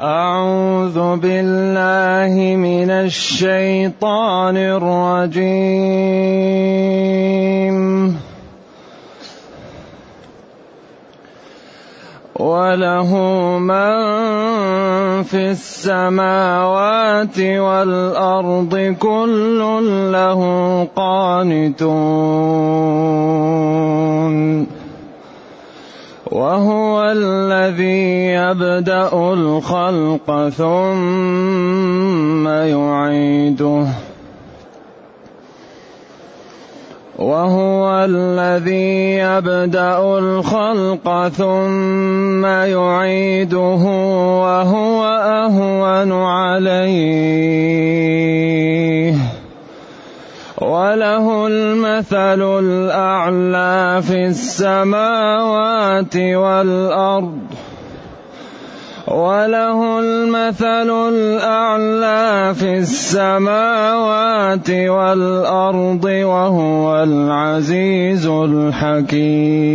أعوذ بالله من الشيطان الرجيم. وله من في السماوات والأرض كل له قانتون. وهو الذي يبدأ الخلق ثم يعيده. وهو الذي يبدأ الخلق ثم يعيده وهو أهون عليه. وله المثل الأعلى في السماوات والأرض. وله المثل الأعلى في السماوات والأرض وهو العزيز الحكيم.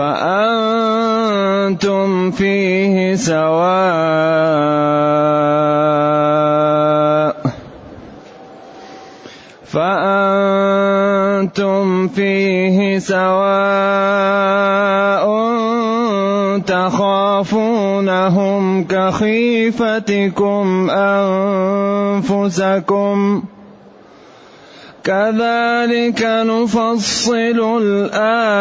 فأنتم فيه سواء فأنتم فيه سواء تخافونهم كخيفتكم أنفسكم ۖ كذلك نفصل الآيات.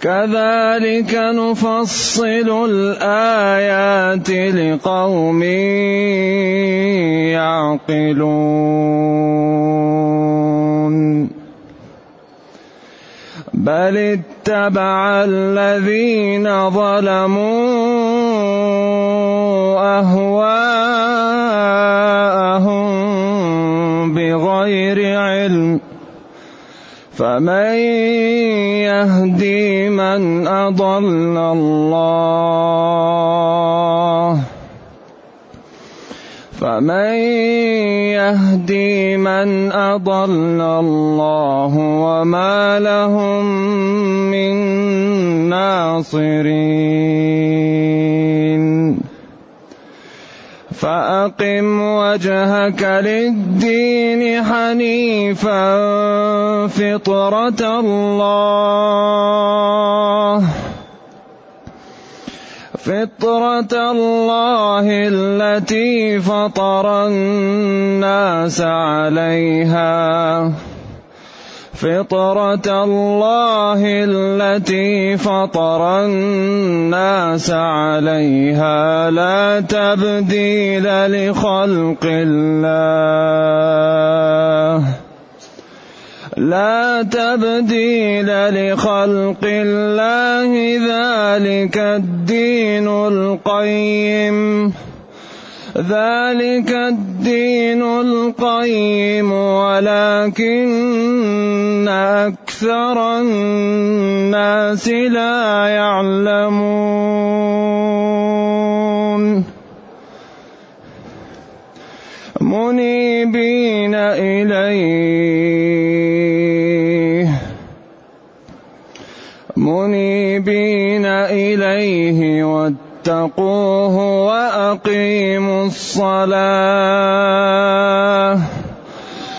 كذلك نفصل الآيات لقوم يعقلون. بل اتبع الذين ظلموا أهواءهم فمن يهدي من أضل الله فمن يهدي من أضل الله وما لهم من ناصرين فأقم وجهك للدين حنيفا فطرة الله. فطرة الله التي فطر الناس عليها. فطرة الله التي فطر الناس عليها لا تبديل لخلق الله. لا تبديل لخلق الله ذلك الدين القيم. ذلك الدين القيم ولكن أكثر الناس لا يعلمون. منيبين إليه. منيبين إليه واتقوه وأقيموا الصلاة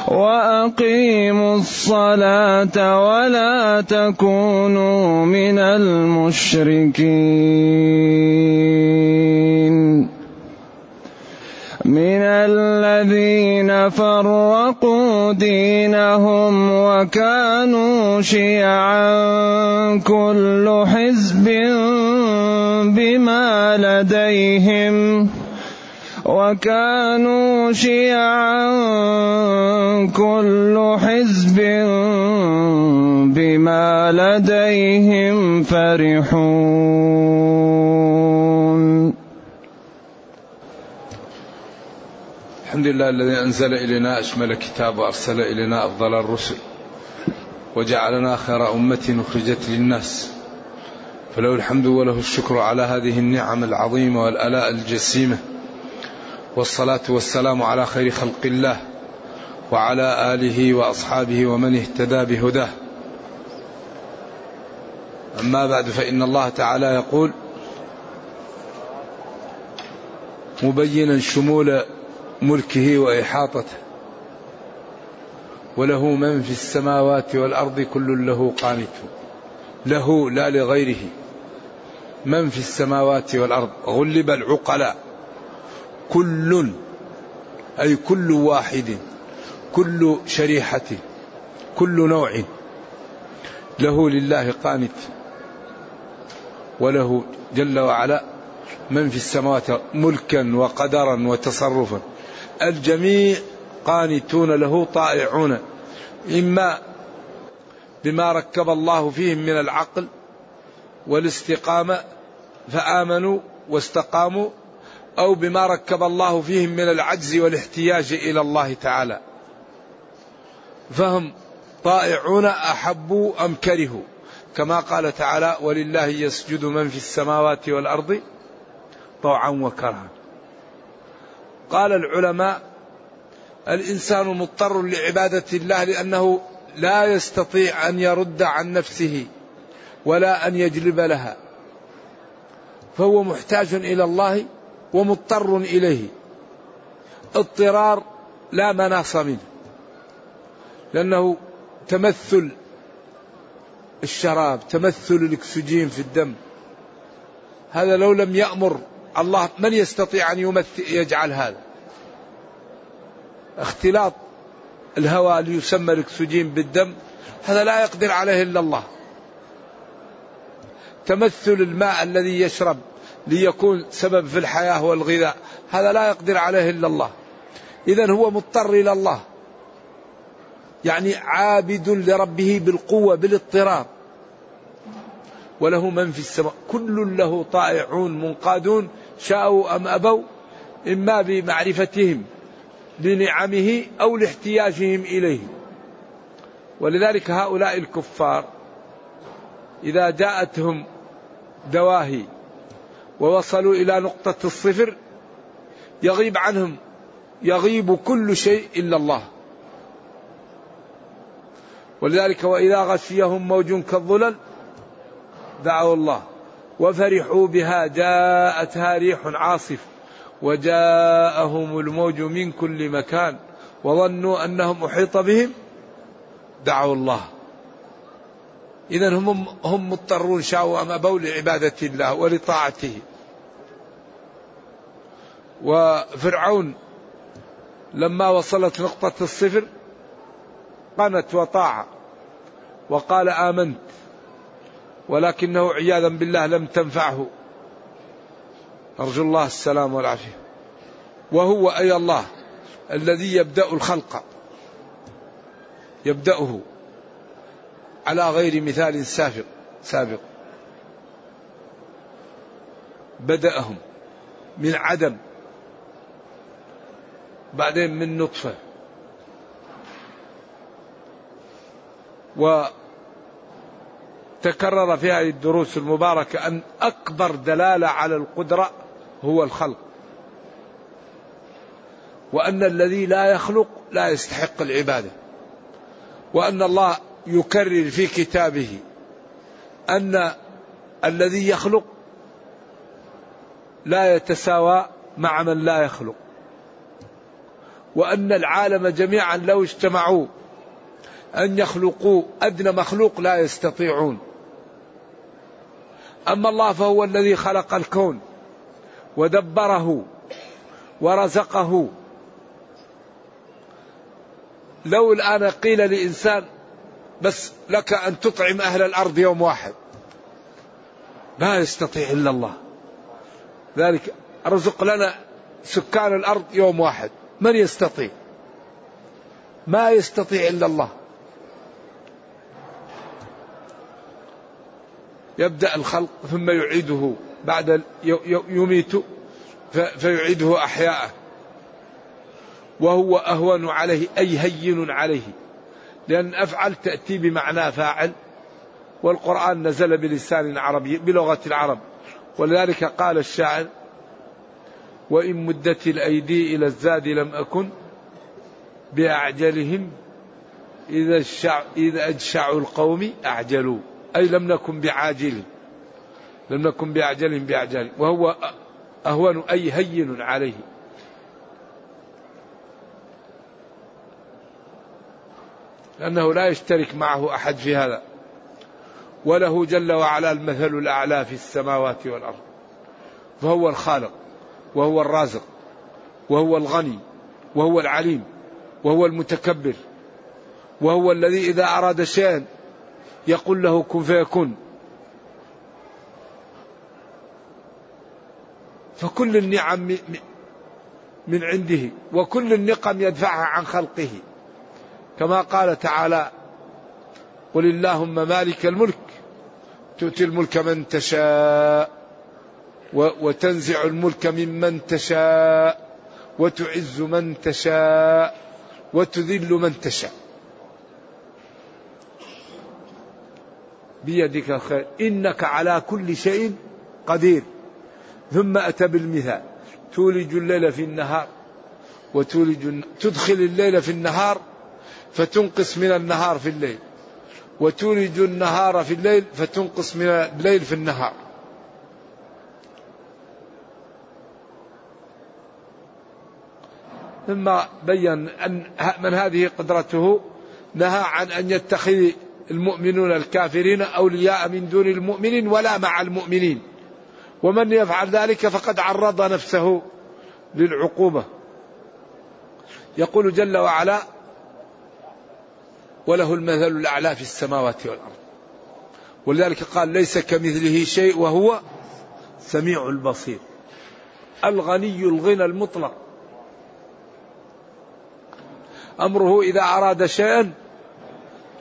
وأقيموا الصلاة ولا تكونوا من المشركين. من الذين فرقوا دينهم وكانوا شيعا كل حزب لديهم وكانوا شيعا كل حزب بما لديهم فرحون. الحمد لله الذي أنزل إلينا أشمل كتاب وأرسل إلينا أفضل الرسل وجعلنا خير أمة أخرجت للناس. فله الحمد وله الشكر على هذه النعم العظيمة والألاء الجسيمة. والصلاة والسلام على خير خلق الله وعلى آله وأصحابه ومن اهتدى بهداه. أما بعد فإن الله تعالى يقول مبينا شمول ملكه وإحاطته وله من في السماوات والأرض كل له قانت له لا لغيره. من في السماوات والأرض؟ غلب العقلاء. كل أي كل واحد كل شريحة كل نوع. له لله قانت وله جل وعلا من في السماوات ملكا وقدرا وتصرفا. الجميع قانتون له طائعون. إما بما ركب الله فيهم من العقل والاستقامة فآمنوا واستقاموا أو بما ركب الله فيهم من العجز والاحتياج إلى الله تعالى. فهم طائعون أحبوا أم كرهوا؟ كما قال تعالى ولله يسجد من في السماوات والأرض طوعا وكرها. قال العلماء الإنسان مضطر لعبادة الله لأنه لا يستطيع أن يرد عن نفسه ولا أن يجلب لها. فهو محتاج إلى الله ومضطر إليه. اضطرار لا مناص منه. لأنه تمثل الشراب تمثل الأكسجين في الدم. هذا لو لم يأمر الله من يستطيع أن يمثل يجعل هذا. اختلاط الهواء ليسمى الأكسجين بالدم هذا لا يقدر عليه إلا الله. تمثل الماء الذي يشرب ليكون سبب في الحياة والغذاء. هذا لا يقدر عليه إلا الله. اذا هو مضطر إلى الله. يعني عابد لربه بالقوة بالاضطرار وله من في السماء. كل له طائعون منقادون شاءوا أم أبوا إما بمعرفتهم لنعمه أو لاحتياجهم إليه. ولذلك هؤلاء الكفار إذا جاءتهم دواهي ووصلوا إلى نقطة الصفر يغيب عنهم يغيب كل شيء إلا الله. ولذلك وإذا غشيهم موج كالظلل دعوا الله. وفرحوا بها جاءتها ريح عاصف وجاءهم الموج من كل مكان وظنوا أنهم أحيط بهم دعوا الله. اذا هم هم مضطرون شاءوا ام ابوا لعباده الله ولطاعته. وفرعون لما وصلت نقطة الصفر قنت وطاع وقال آمنت ولكنه عياذا بالله لم تنفعه. أرجو الله السلام والعافية. وهو أي الله الذي يبدأ الخلق. يبدأه. على غير مثال سابق سابق. بدأهم من عدم بعدين من نطفة. وتكرر في هذه الدروس المباركة أن أكبر دلالة على القدرة هو الخلق. وأن الذي لا يخلق لا يستحق العبادة. وأن الله يكرر في كتابه أن الذي يخلق لا يتساوى مع من لا يخلق وأن العالم جميعا لو اجتمعوا أن يخلقوا أدنى مخلوق لا يستطيعون. أما الله فهو الذي خلق الكون ودبره ورزقه. لو الآن قيل لإنسان بس لك أن تطعم أهل الأرض يوم واحد. لا يستطيع إلا الله. ذلك ارزق لنا سكان الأرض يوم واحد. من يستطيع؟ ما يستطيع إلا الله. يبدأ الخلق ثم يعيده بعد يميت فيعيده أحياءه. وهو أهون عليه أي هين عليه. لأن أفعل تأتي بمعنى فاعل والقرآن نزل بلسان عربي بلغة العرب. ولذلك قال الشاعر وإن مدت الأيدي إلى الزاد لم أكن بأعجلهم إذا الشع إذا أجشعوا القوم أعجلوا. أي لم نكن بعاجل لم نكن بأعجلهم بأعجال وهو أهون أي هين عليه. لأنه لا يشترك معه أحد في هذا. وله جل وعلا المثل الأعلى في السماوات والأرض. فهو الخالق وهو الرازق وهو الغني وهو العليم وهو المتكبر وهو الذي إذا أراد شيئا يقول له كن فيكون. فكل النعم من عنده وكل النقم يدفعها عن خلقه. كما قال تعالى قل اللهم مالك الملك تؤتي الملك من تشاء وتنزع الملك ممن تشاء وتعز من تشاء وتذل من تشاء. بيدك الخير إنك على كل شيء قدير. ثم أتى بالمثال تولج الليل في النهار. وتولج تدخل الليل في النهار. فتنقص من النهار في الليل. وتولج النهار في الليل فتنقص من الليل في النهار. ثم بين أن من هذه قدرته نهى عن أن يتخذ المؤمنون الكافرين أولياء من دون المؤمنين ولا مع المؤمنين. ومن يفعل ذلك فقد عرض نفسه للعقوبة. يقول جل وعلا وله المثل الأعلى في السماوات والأرض. ولذلك قال ليس كمثله شيء وهو سميع البصير. الغني الغنى المطلق. أمره إذا أراد شيئا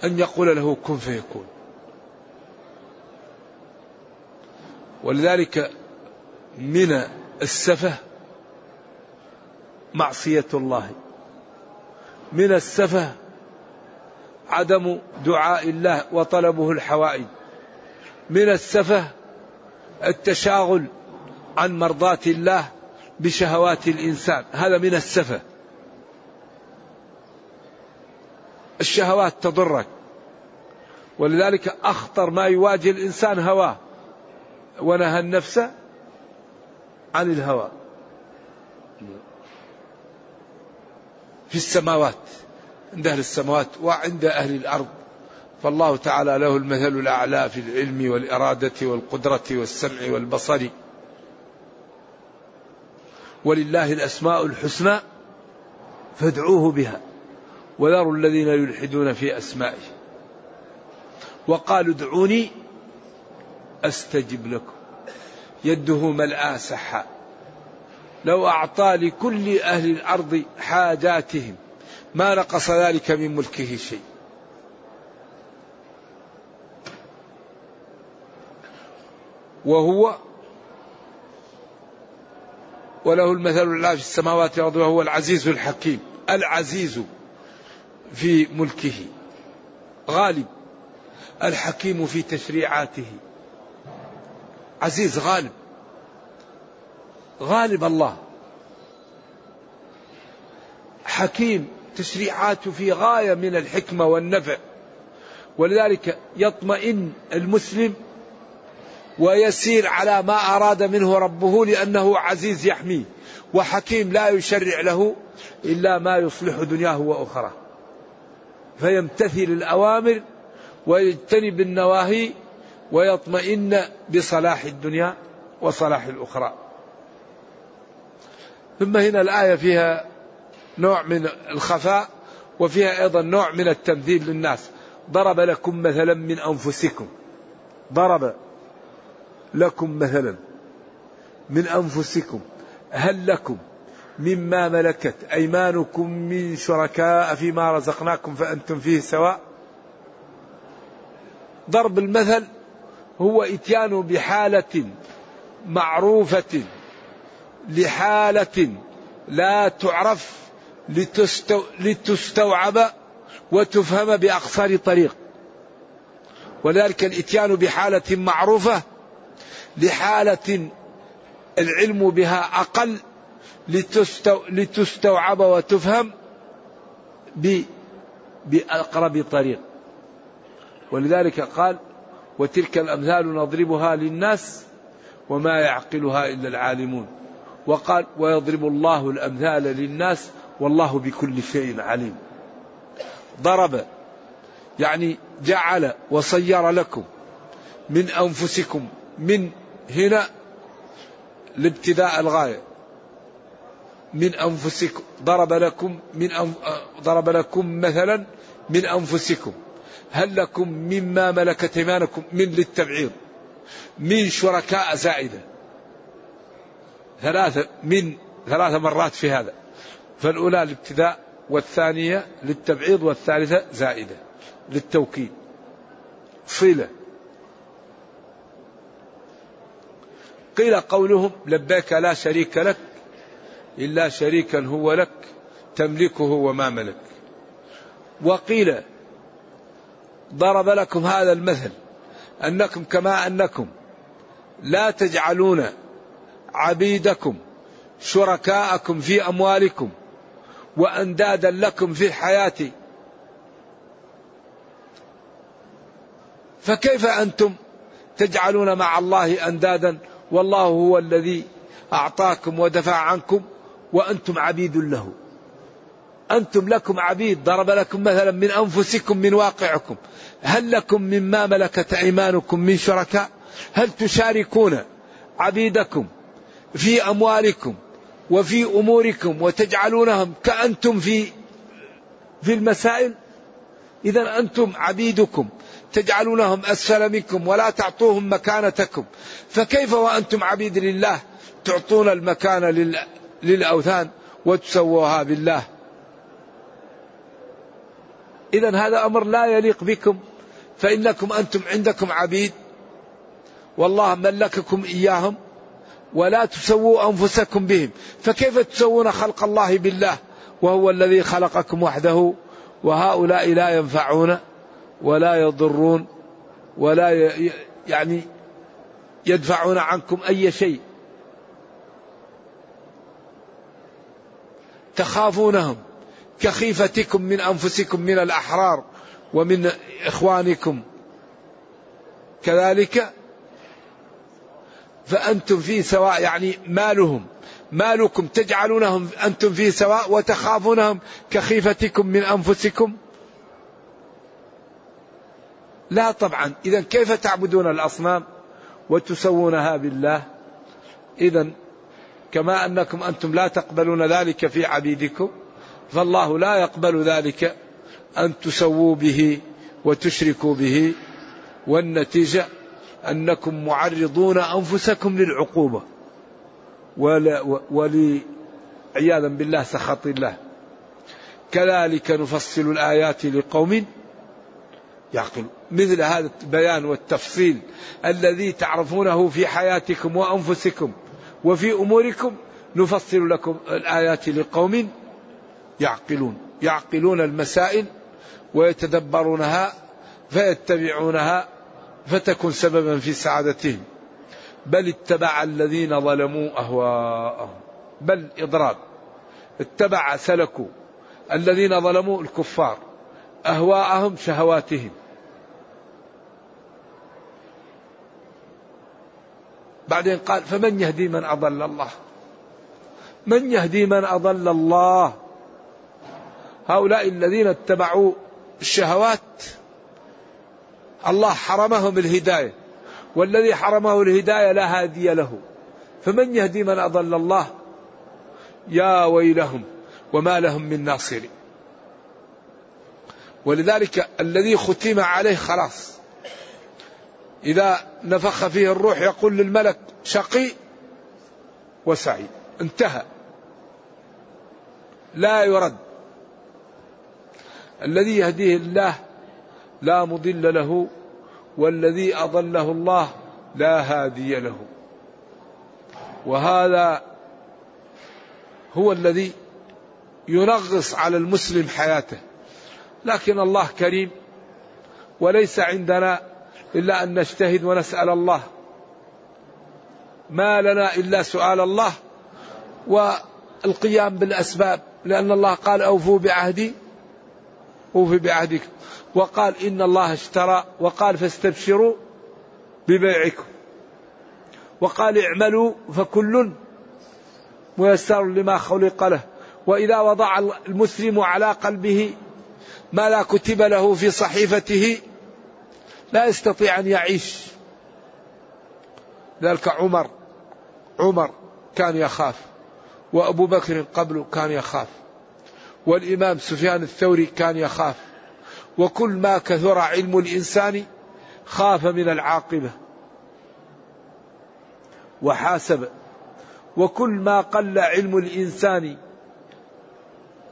أن يقول له كن فيكون. ولذلك من السفه معصية الله. من السفه عدم دعاء الله وطلبه الحوائج. من السفه التشاغل عن مرضاة الله بشهوات الإنسان. هذا من السفه. الشهوات تضرك. ولذلك أخطر ما يواجه الإنسان هواه. ونهى النفس عن الهوى. في السماوات. عند أهل السماوات وعند أهل الأرض. فالله تعالى له المثل الأعلى في العلم والإرادة والقدرة والسمع والبصر. ولله الأسماء الحسنى فادعوه بها. وذروا الذين يلحدون في أسمائه. وقالوا ادعوني أستجب لكم. يده ملآ سحا لو أعطى لكل أهل الأرض حاجاتهم ما نقص ذلك من ملكه شيء. وهو وله المثل الأعلى في السماوات والأرض وهو العزيز الحكيم. العزيز في ملكه. غالب. الحكيم في تشريعاته. عزيز غالب. غالب الله. حكيم تشريعاته في غاية من الحكمة والنفع. ولذلك يطمئن المسلم ويسير على ما أراد منه ربه لأنه عزيز يحميه. وحكيم لا يشرع له إلا ما يصلح دنياه وأخراه فيمتثل الأوامر ويجتنب النواهي ويطمئن بصلاح الدنيا وصلاح الأخرى. ثم هنا الآية فيها نوع من الخفاء وفيها أيضا نوع من التمثيل للناس. ضرب لكم مثلا من أنفسكم. ضرب لكم مثلا من أنفسكم. هل لكم مما ملكت أيمانكم من شركاء فيما رزقناكم فأنتم فيه سواء؟ ضرب المثل هو إتيان بحالة معروفة لحالة لا تعرف لتستوعب وتفهم بأقصر طريق. ولذلك الإتيان بحالة معروفة لحالة العلم بها أقل لتستوعب وتفهم بأقرب طريق. ولذلك قال وتلك الأمثال نضربها للناس وما يعقلها إلا العالمون وقال ويضرب الله الأمثال للناس والله بكل شيء عليم. ضرب يعني جعل وصير لكم من أنفسكم من هنا لابتداء الغاية. من أنفسكم ضرب لكم من أنف... ضرب لكم مثلا من أنفسكم. هل لكم مما ملكت إيمانكم من للتبعيض؟ من شركاء زائدة. ثلاثة من ثلاث مرات في هذا. فالأولى الابتداء والثانية للتبعيض والثالثة زائدة للتوكيد. صلة. قيل قولهم لبيك لا شريك لك إلا شريكا هو لك تملكه وما ملك. وقيل ضرب لكم هذا المثل أنكم كما أنكم لا تجعلون عبيدكم شركاءكم في أموالكم وأندادا لكم في الحياة فكيف أنتم تجعلون مع الله أندادا؟ والله هو الذي أعطاكم ودفع عنكم وأنتم عبيد له. أنتم لكم عبيد ضرب لكم مثلا من أنفسكم من واقعكم. هل لكم مما ملكت أيمانكم من شركاء؟ هل تشاركون عبيدكم في أموالكم؟ وفي أموركم وتجعلونهم كأنتم في في المسائل؟ إذا أنتم عبيدكم تجعلونهم أسفل منكم ولا تعطوهم مكانتكم. فكيف وأنتم عبيد لله؟ تعطون المكان للأوثان وتسووها بالله. إذا هذا أمر لا يليق بكم فإنكم أنتم عندكم عبيد. والله ملككم إياهم. ولا تسووا أنفسكم بهم. فكيف تسوون خلق الله بالله؟ وهو الذي خلقكم وحده. وهؤلاء لا ينفعون ولا يضرون ولا يعني يدفعون عنكم أي شيء. تخافونهم كخيفتكم من أنفسكم من الأحرار ومن إخوانكم. كذلك فأنتم في سواء يعني مالهم. مالكم تجعلونهم أنتم في سواء وتخافونهم كخيفتكم من أنفسكم؟ لا طبعا. اذا كيف تعبدون الأصنام وتسوونها بالله؟ اذا كما أنكم أنتم لا تقبلون ذلك في عبيدكم فالله لا يقبل ذلك أن تسووا به وتشركوا به والنتيجة أنكم معرضون أنفسكم للعقوبة. ولعياذا بالله سخط الله كذلك نفصل الآيات لقوم يعقل مثل هذا البيان والتفصيل الذي تعرفونه في حياتكم وأنفسكم وفي أموركم نفصل لكم الآيات لقوم يعقلون. يعقلون المسائل ويتدبرونها فيتبعونها فتكون سببا في سعادتهم. بل اتبع الذين ظلموا أهواءهم. بل إضراب. اتبع سلكوا. الذين ظلموا الكفار. أهواءهم شهواتهم. بعدين قال فمن يهدي من أضل الله؟ من يهدي من أضل الله؟ هؤلاء الذين اتبعوا الشهوات الله حرمهم الهداية. والذي حرمه الهداية لا هادي له. فمن يهدي من أضل الله؟ يا ويلهم وما لهم من ناصر. ولذلك الذي ختم عليه خلاص. إذا نفخ فيه الروح يقول للملك شقي وسعيد انتهى. لا يرد. الذي يهديه الله لا مضل له والذي أضله الله لا هادي له. وهذا هو الذي ينغص على المسلم حياته. لكن الله كريم وليس عندنا إلا أن نجتهد ونسأل الله. ما لنا إلا سؤال الله والقيام بالأسباب لأن الله قال أوفوا بعهدي اوفوا بعهدكم وقال إن الله اشترى وقال فاستبشروا ببيعكم. وقال اعملوا فكل ميسر لما خلق له. وإذا وضع المسلم على قلبه ما لا كتب له في صحيفته لا يستطيع أن يعيش. ذلك عمر عمر كان يخاف. وأبو بكر قبله كان يخاف. والإمام سفيان الثوري كان يخاف. وكل ما كثر علم الإنسان خاف من العاقبة. وحاسب. وكل ما قل علم الإنسان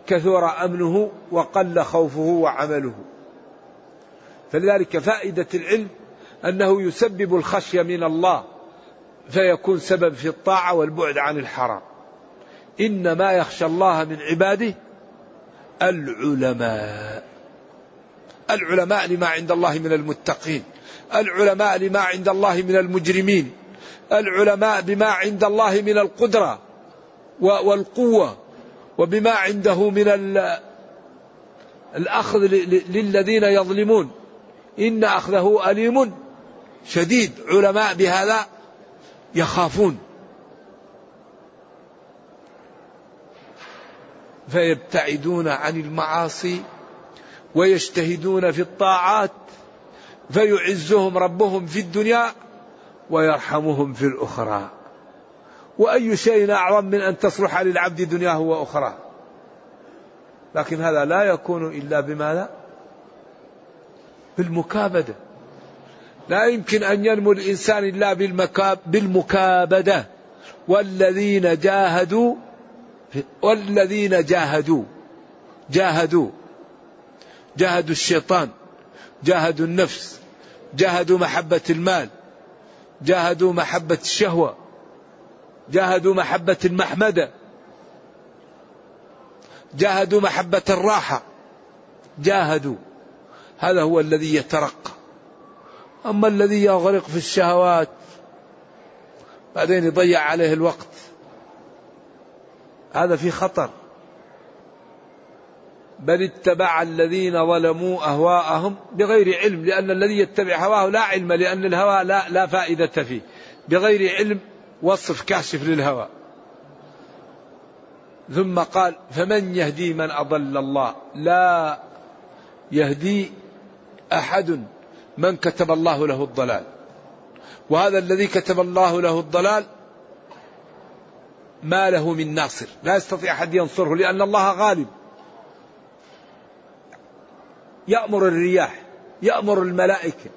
كثر أمنه وقل خوفه وعمله. فلذلك فائدة العلم أنه يسبب الخشية من الله فيكون سبب في الطاعة والبعد عن الحرام. انما يخشى الله من عباده العلماء. العلماء لما عند الله من المتقين. العلماء لما عند الله من المجرمين. العلماء بما عند الله من القدرة والقوة وبما عنده من الأخذ للذين يظلمون. إن أخذه أليم شديد. علماء بهذا يخافون. فيبتعدون عن المعاصي ويجتهدون في الطاعات فيعزهم ربهم في الدنيا ويرحمهم في الأخرى. وأي شيء أعظم من أن تصلح للعبد دنياه وأخراه لكن هذا لا يكون إلا بماذا؟ بالمكابدة. لا يمكن أن ينمو الإنسان إلا بالمكابدة. والذين جاهدوا والذين جاهدوا جاهدوا جاهدوا الشيطان جاهدوا النفس جاهدوا محبة المال جاهدوا محبة الشهوة جاهدوا محبة المحمدة جاهدوا محبة الراحة جاهدوا. هذا هو الذي يترقى. أما الذي يغرق في الشهوات بعدين يضيع عليه الوقت. هذا في خطر. بل اتبع الذين ظلموا أهواءهم بغير علم لأن الذي يتبع هواه لا علم لأن الهوى لا, لا فائدة فيه. بغير علم وصف كاشف للهوى. ثم قال فمن يهدي من أضل الله؟ لا يهدي أحد من كتب الله له الضلال. وهذا الذي كتب الله له الضلال ما له من ناصر. لا يستطيع أحد ينصره لأن الله غالب. يأمر الرياح يأمر الملائكة.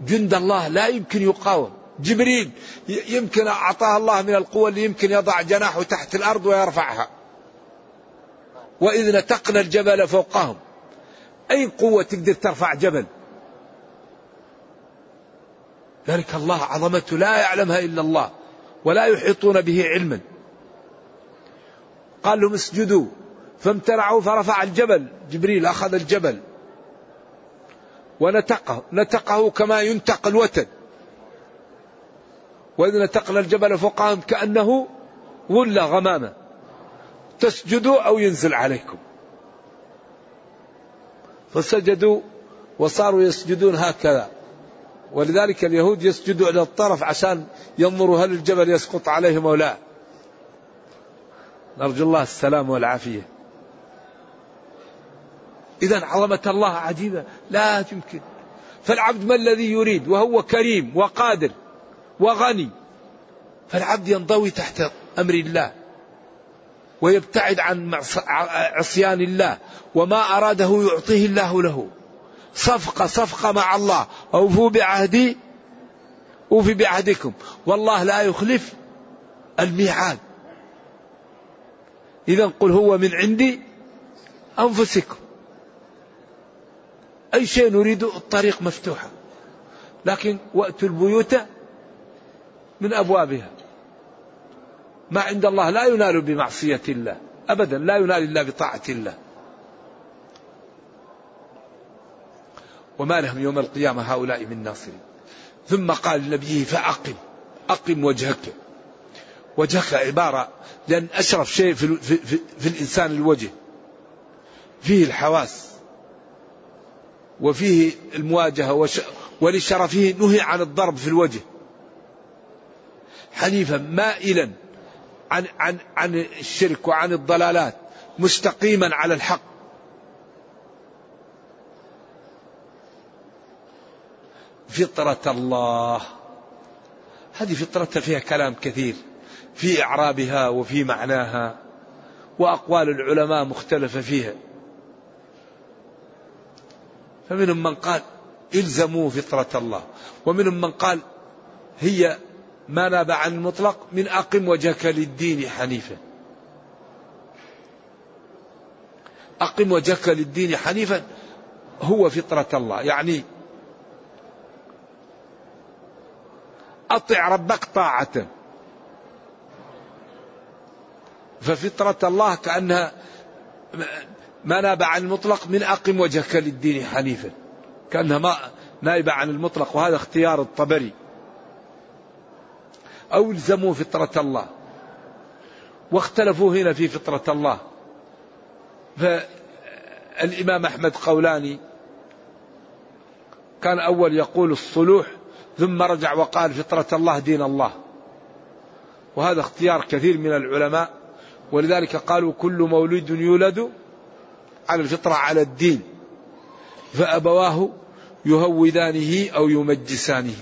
جند الله لا يمكن يقاوم. جبريل يمكن أعطاه الله من القوة اللي يمكن يضع جناحه تحت الأرض ويرفعها. وإذ نتقنا الجبل فوقهم. أي قوة تقدر ترفع جبل؟ ذلك الله عظمته لا يعلمها إلا الله ولا يحيطون به علما. قال لهم اسجدوا فامتنعوا فرفع الجبل جبريل أخذ الجبل. ونتقه نتقه كما ينتق الوتد وإذ نتقنا الجبل فوقهم كأنه ظل غمامة. تسجدوا أو ينزل عليكم. فسجدوا وصاروا يسجدون هكذا. ولذلك اليهود يسجدوا إلى الطرف عشان ينظروا هل الجبل يسقط عليهم أو لا. نرجو الله السلام والعافية. إذا عظمة الله عجيبة. لا يمكن فالعبد ما الذي يريد؟ وهو كريم وقادر وغني. فالعبد ينضوي تحت أمر الله. ويبتعد عن عصيان الله. وما أراده يعطيه الله له. صفقة صفقة مع الله. أوفوا بعهدي أوفي بعهدكم. والله لا يخلف الميعاد. إذا قل هو من عندي أنفسكم. أي شيء نريد الطريق مفتوحة. لكن وأتوا البيوت من أبوابها. ما عند الله لا ينال بمعصية الله. أبدا لا ينال إلا بطاعة الله. وما لهم يوم القيامة هؤلاء من ناصرين. ثم قال لنبيه فأقم أقم وجهك. وجهك عبارة لأن أشرف شيء في, في, في, في الإنسان الوجه. فيه الحواس وفيه المواجهة ولشرفه نهي عن الضرب في الوجه. حنيفا مائلا عن عن عن الشرك وعن الضلالات مستقيما على الحق. فطرة الله. هذه فطرة فيها كلام كثير في إعرابها وفي معناها وأقوال العلماء مختلفة فيها. فمنهم من قال إلزموا فطرة الله ومنهم من قال هي ما ناب عن المطلق من أقم وجهك للدين حنيفا. أقم وجهك للدين حنيفا هو فطرة الله يعني أطع ربك طاعة. ففطرة الله كأنها ما ناب عن المطلق من أقم وجهك للدين حنيفا. كأنها ما نائبة عن المطلق وهذا اختيار الطبري. أو الزموا فطرة الله. واختلفوا هنا في فطرة الله. فالإمام أحمد قولاني كان أول يقول الصلوح ثم رجع وقال فطرة الله دين الله. وهذا اختيار كثير من العلماء ولذلك قالوا كل مولود يولد على الفطرة على الدين فأبواه يهودانه أو يمجسانه.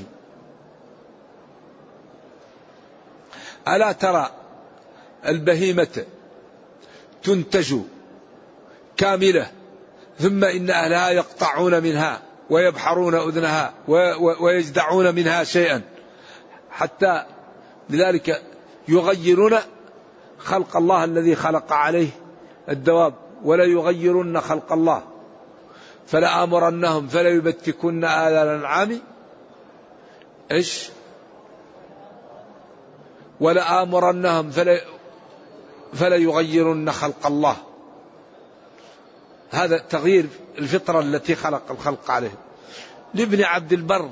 ألا ترى البهيمة تنتج كاملة ثم إن أهلها يقطعون منها؟ ويبحرون أذنها ويجدعون منها شيئا. حتى لذلك يغيرون خلق الله الذي خلق عليه الدواب ولا يغيرن خلق الله. فلآمرنهم فلا يبتكن آذان الأنعام. إيش؟ ولآمرنهم فلا فلا يغيرن خلق الله. هذا تغيير الفطرة التي خلق الخلق عليه. لابن عبد البر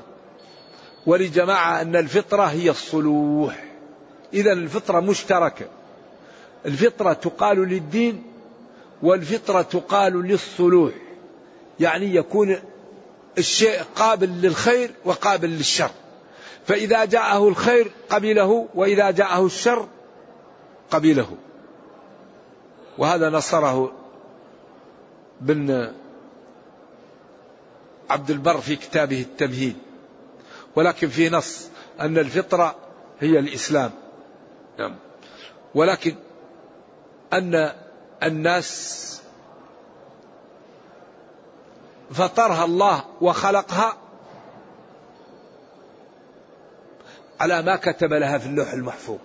ولجماعة أن الفطرة هي الصلوح. إذا الفطرة مشتركة. الفطرة تقال للدين والفطرة تقال للصلوح. يعني يكون الشيء قابل للخير وقابل للشر. فإذا جاءه الخير قبله وإذا جاءه الشر قبله. وهذا نصره بن عبد البر في كتابه التمهيد. ولكن في نص أن الفطرة هي الإسلام. نعم. ولكن أن الناس فطرها الله وخلقها على ما كتب لها في اللوح المحفوظ.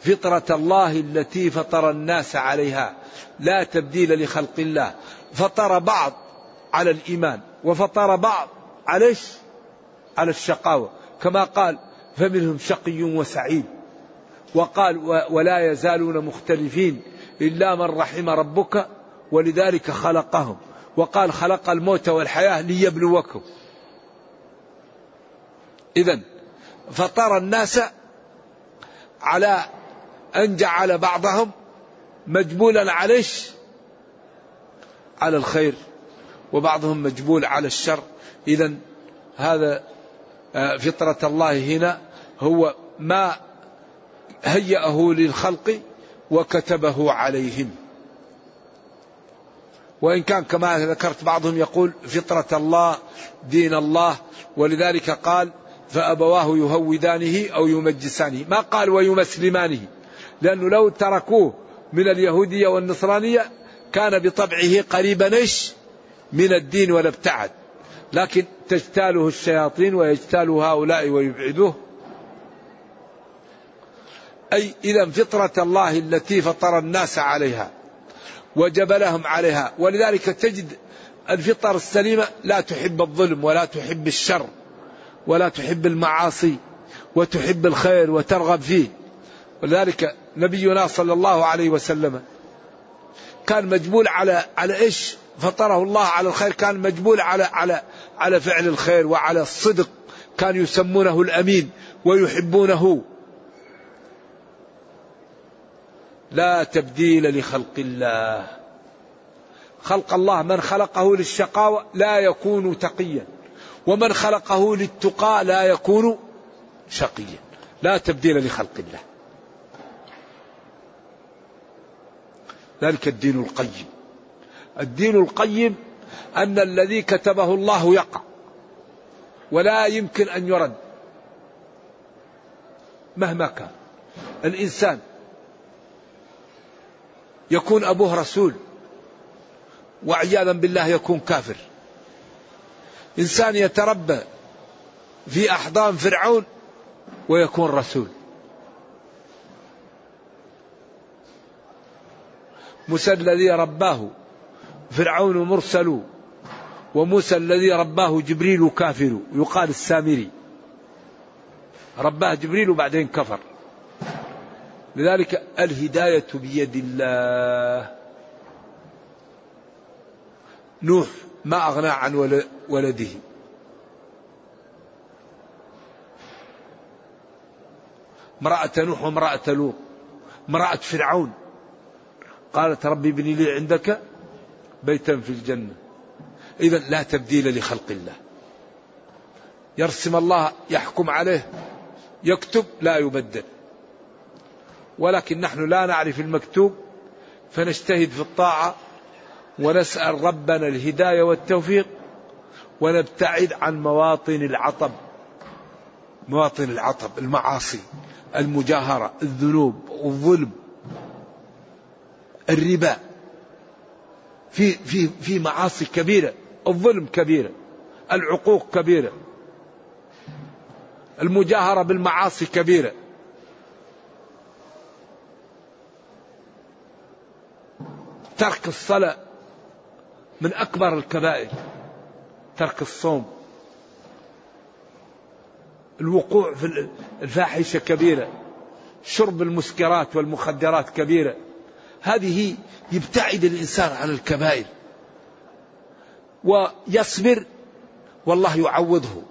فطرة الله التي فطر الناس عليها. لا تبديل لخلق الله. فطر بعض على الإيمان وفطر بعض على على الشقاوة. كما قال فمنهم شقي وسعيد وقال ولا يزالون مختلفين إلا من رحم ربك ولذلك خلقهم وقال خلق الموت والحياة ليبلوكم إذا فطر الناس على أن جعل بعضهم مجبولا على على الخير وبعضهم مجبول على الشر. إذا هذا آه، فطرة الله هنا هو ما هيأه للخلق وكتبه عليهم. وإن كان كما ذكرت بعضهم يقول فطرة الله دين الله. ولذلك قال فأبواه يهودانه أو يمجسانه. ما قال ويمسلمانه. لأنه لو تركوه من اليهودية والنصرانية كان بطبعه قريبا إيش؟ من الدين ولا ابتعد. لكن تجتاله الشياطين ويجتال هؤلاء ويبعدوه. أي إذا فطرة الله التي فطر الناس عليها وجبلهم عليها. ولذلك تجد الفطر السليمة لا تحب الظلم ولا تحب الشر ولا تحب المعاصي وتحب الخير وترغب فيه. ولذلك نبينا صلى الله عليه وسلم. كان مجبول على على إيش؟ فطره الله على الخير. كان مجبول على على على فعل الخير وعلى الصدق. كانوا يسمونه الأمين ويحبونه. لا تبديل لخلق الله. خلق الله من خلقه للشقاوة لا يكون تقيا. ومن خلقه للتقى لا يكون شقيا. لا تبديل لخلق الله. ذلك الدين القيم. الدين القيم أن الذي كتبه الله يقع ولا يمكن أن يرد مهما كان. الإنسان يكون أبوه رسول وعياذا بالله يكون كافر. إنسان يتربى في أحضان فرعون ويكون رسول. موسى الذي رباه. فرعون مرسل وموسى الذي رباه جبريل كافر يقال السامري. رباه جبريل وبعدين كفر. لذلك الهداية بيد الله. نوح ما أغنى عن ولده. امرأة نوح وامرأة لوط. امرأة فرعون. قالت ربي ابني لي عندك بيتا في الجنة. إذا لا تبديل لخلق الله. يرسم الله يحكم عليه يكتب لا يبدل. ولكن نحن لا نعرف المكتوب فنجتهد في الطاعة ونسأل ربنا الهداية والتوفيق ونبتعد عن مواطن العطب. مواطن العطب المعاصي المجاهرة الذنوب الظلم. الربا. في في في معاصي كبيرة الظلم كبيرة العقوق كبيرة المجاهرة بالمعاصي كبيرة. ترك الصلاة من أكبر الكبائر ترك الصوم. الوقوع في الفاحشة كبيرة شرب المسكرات والمخدرات كبيرة. هذه يبتعد الإنسان عن الكبائر ويصبر والله يعوضه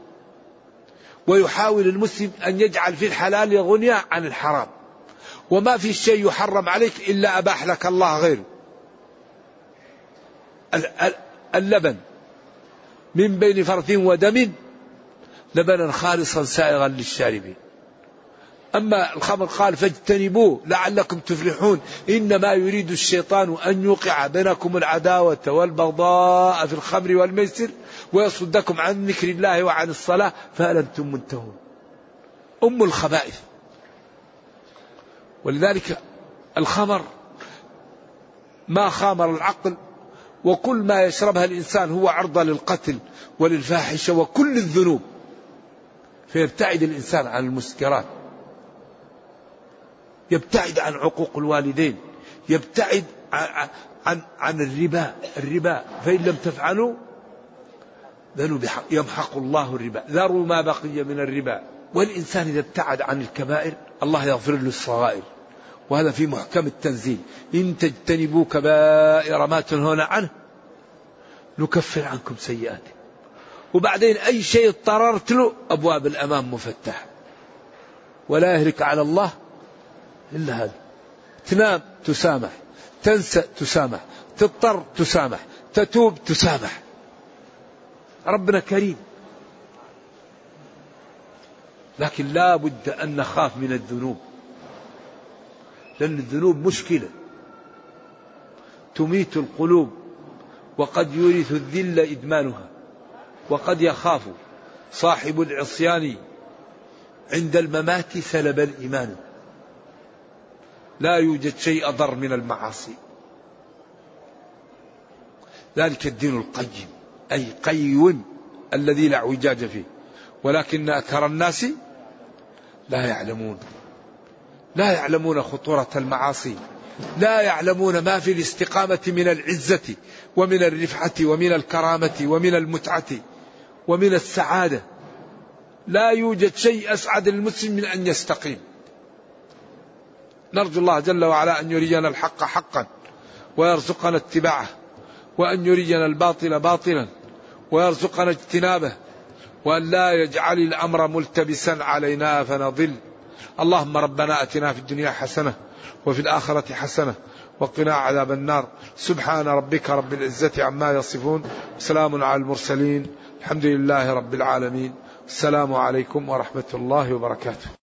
ويحاول المسلم أن يجعل في الحلال غنيا عن الحرام وما في شيء يحرم عليك إلا أباح لك الله غيره. اللبن من بين فرث ودم لبنا خالصا سائغا للشاربين. أما الخمر قال فاجتنبوه لعلكم تفلحون إنما يريد الشيطان أن يوقع بينكم العداوة والبغضاء في الخمر والميسر ويصدكم عن ذكر الله وعن الصلاة فهل أنتم منتهون. أم الخبائث. ولذلك الخمر ما خامر العقل وكل ما يشربها الإنسان هو عرضة للقتل وللفاحشة وكل الذنوب. فيبتعد الإنسان عن المسكرات. يبتعد عن عقوق الوالدين يبتعد عن, عن, الربا الربا. فإن لم تفعلوا يمحق الله الربا. ذروا ما بقي من الربا. والإنسان إذا ابتعد عن الكبائر الله يغفر له الصغائر. وهذا في محكم التنزيل. إن تجتنبوا كبائر ما تنهون عنه نكفر عنكم سيئاتكم. وبعدين أي شيء اضطررت له أبواب الأمام مفتحة. ولا يهلك على الله إلا هذا. تنام تسامح تنسى تسامح تضطر تسامح تتوب تسامح. ربنا كريم. لكن لا بد أن نخاف من الذنوب. لأن الذنوب مشكلة. تميت القلوب وقد يورث الذل إدمانها وقد يخاف صاحب العصيان عند الممات سلب الإيمان. لا يوجد شيء أضر من المعاصي. ذلك الدين القيم أي قيم الذي لا اعوجاج فيه. ولكن أكثر الناس لا يعلمون. لا يعلمون خطورة المعاصي. لا يعلمون ما في الاستقامة من العزة ومن الرفعة ومن الكرامة ومن المتعة ومن السعادة. لا يوجد شيء أسعد المسلم من أن يستقيم. نرجو الله جل وعلا أن يرينا الحق حقا ويرزقنا اتباعه وأن يرينا الباطل باطلا ويرزقنا اجتنابه وأن لا يجعل الأمر ملتبسا علينا فنضل. اللهم ربنا أتنا في الدنيا حسنة وفي الآخرة حسنة وقنا عذاب النار. سبحان ربك رب العزة عما يصفون. سلام على المرسلين. الحمد لله رب العالمين. السلام عليكم ورحمة الله وبركاته.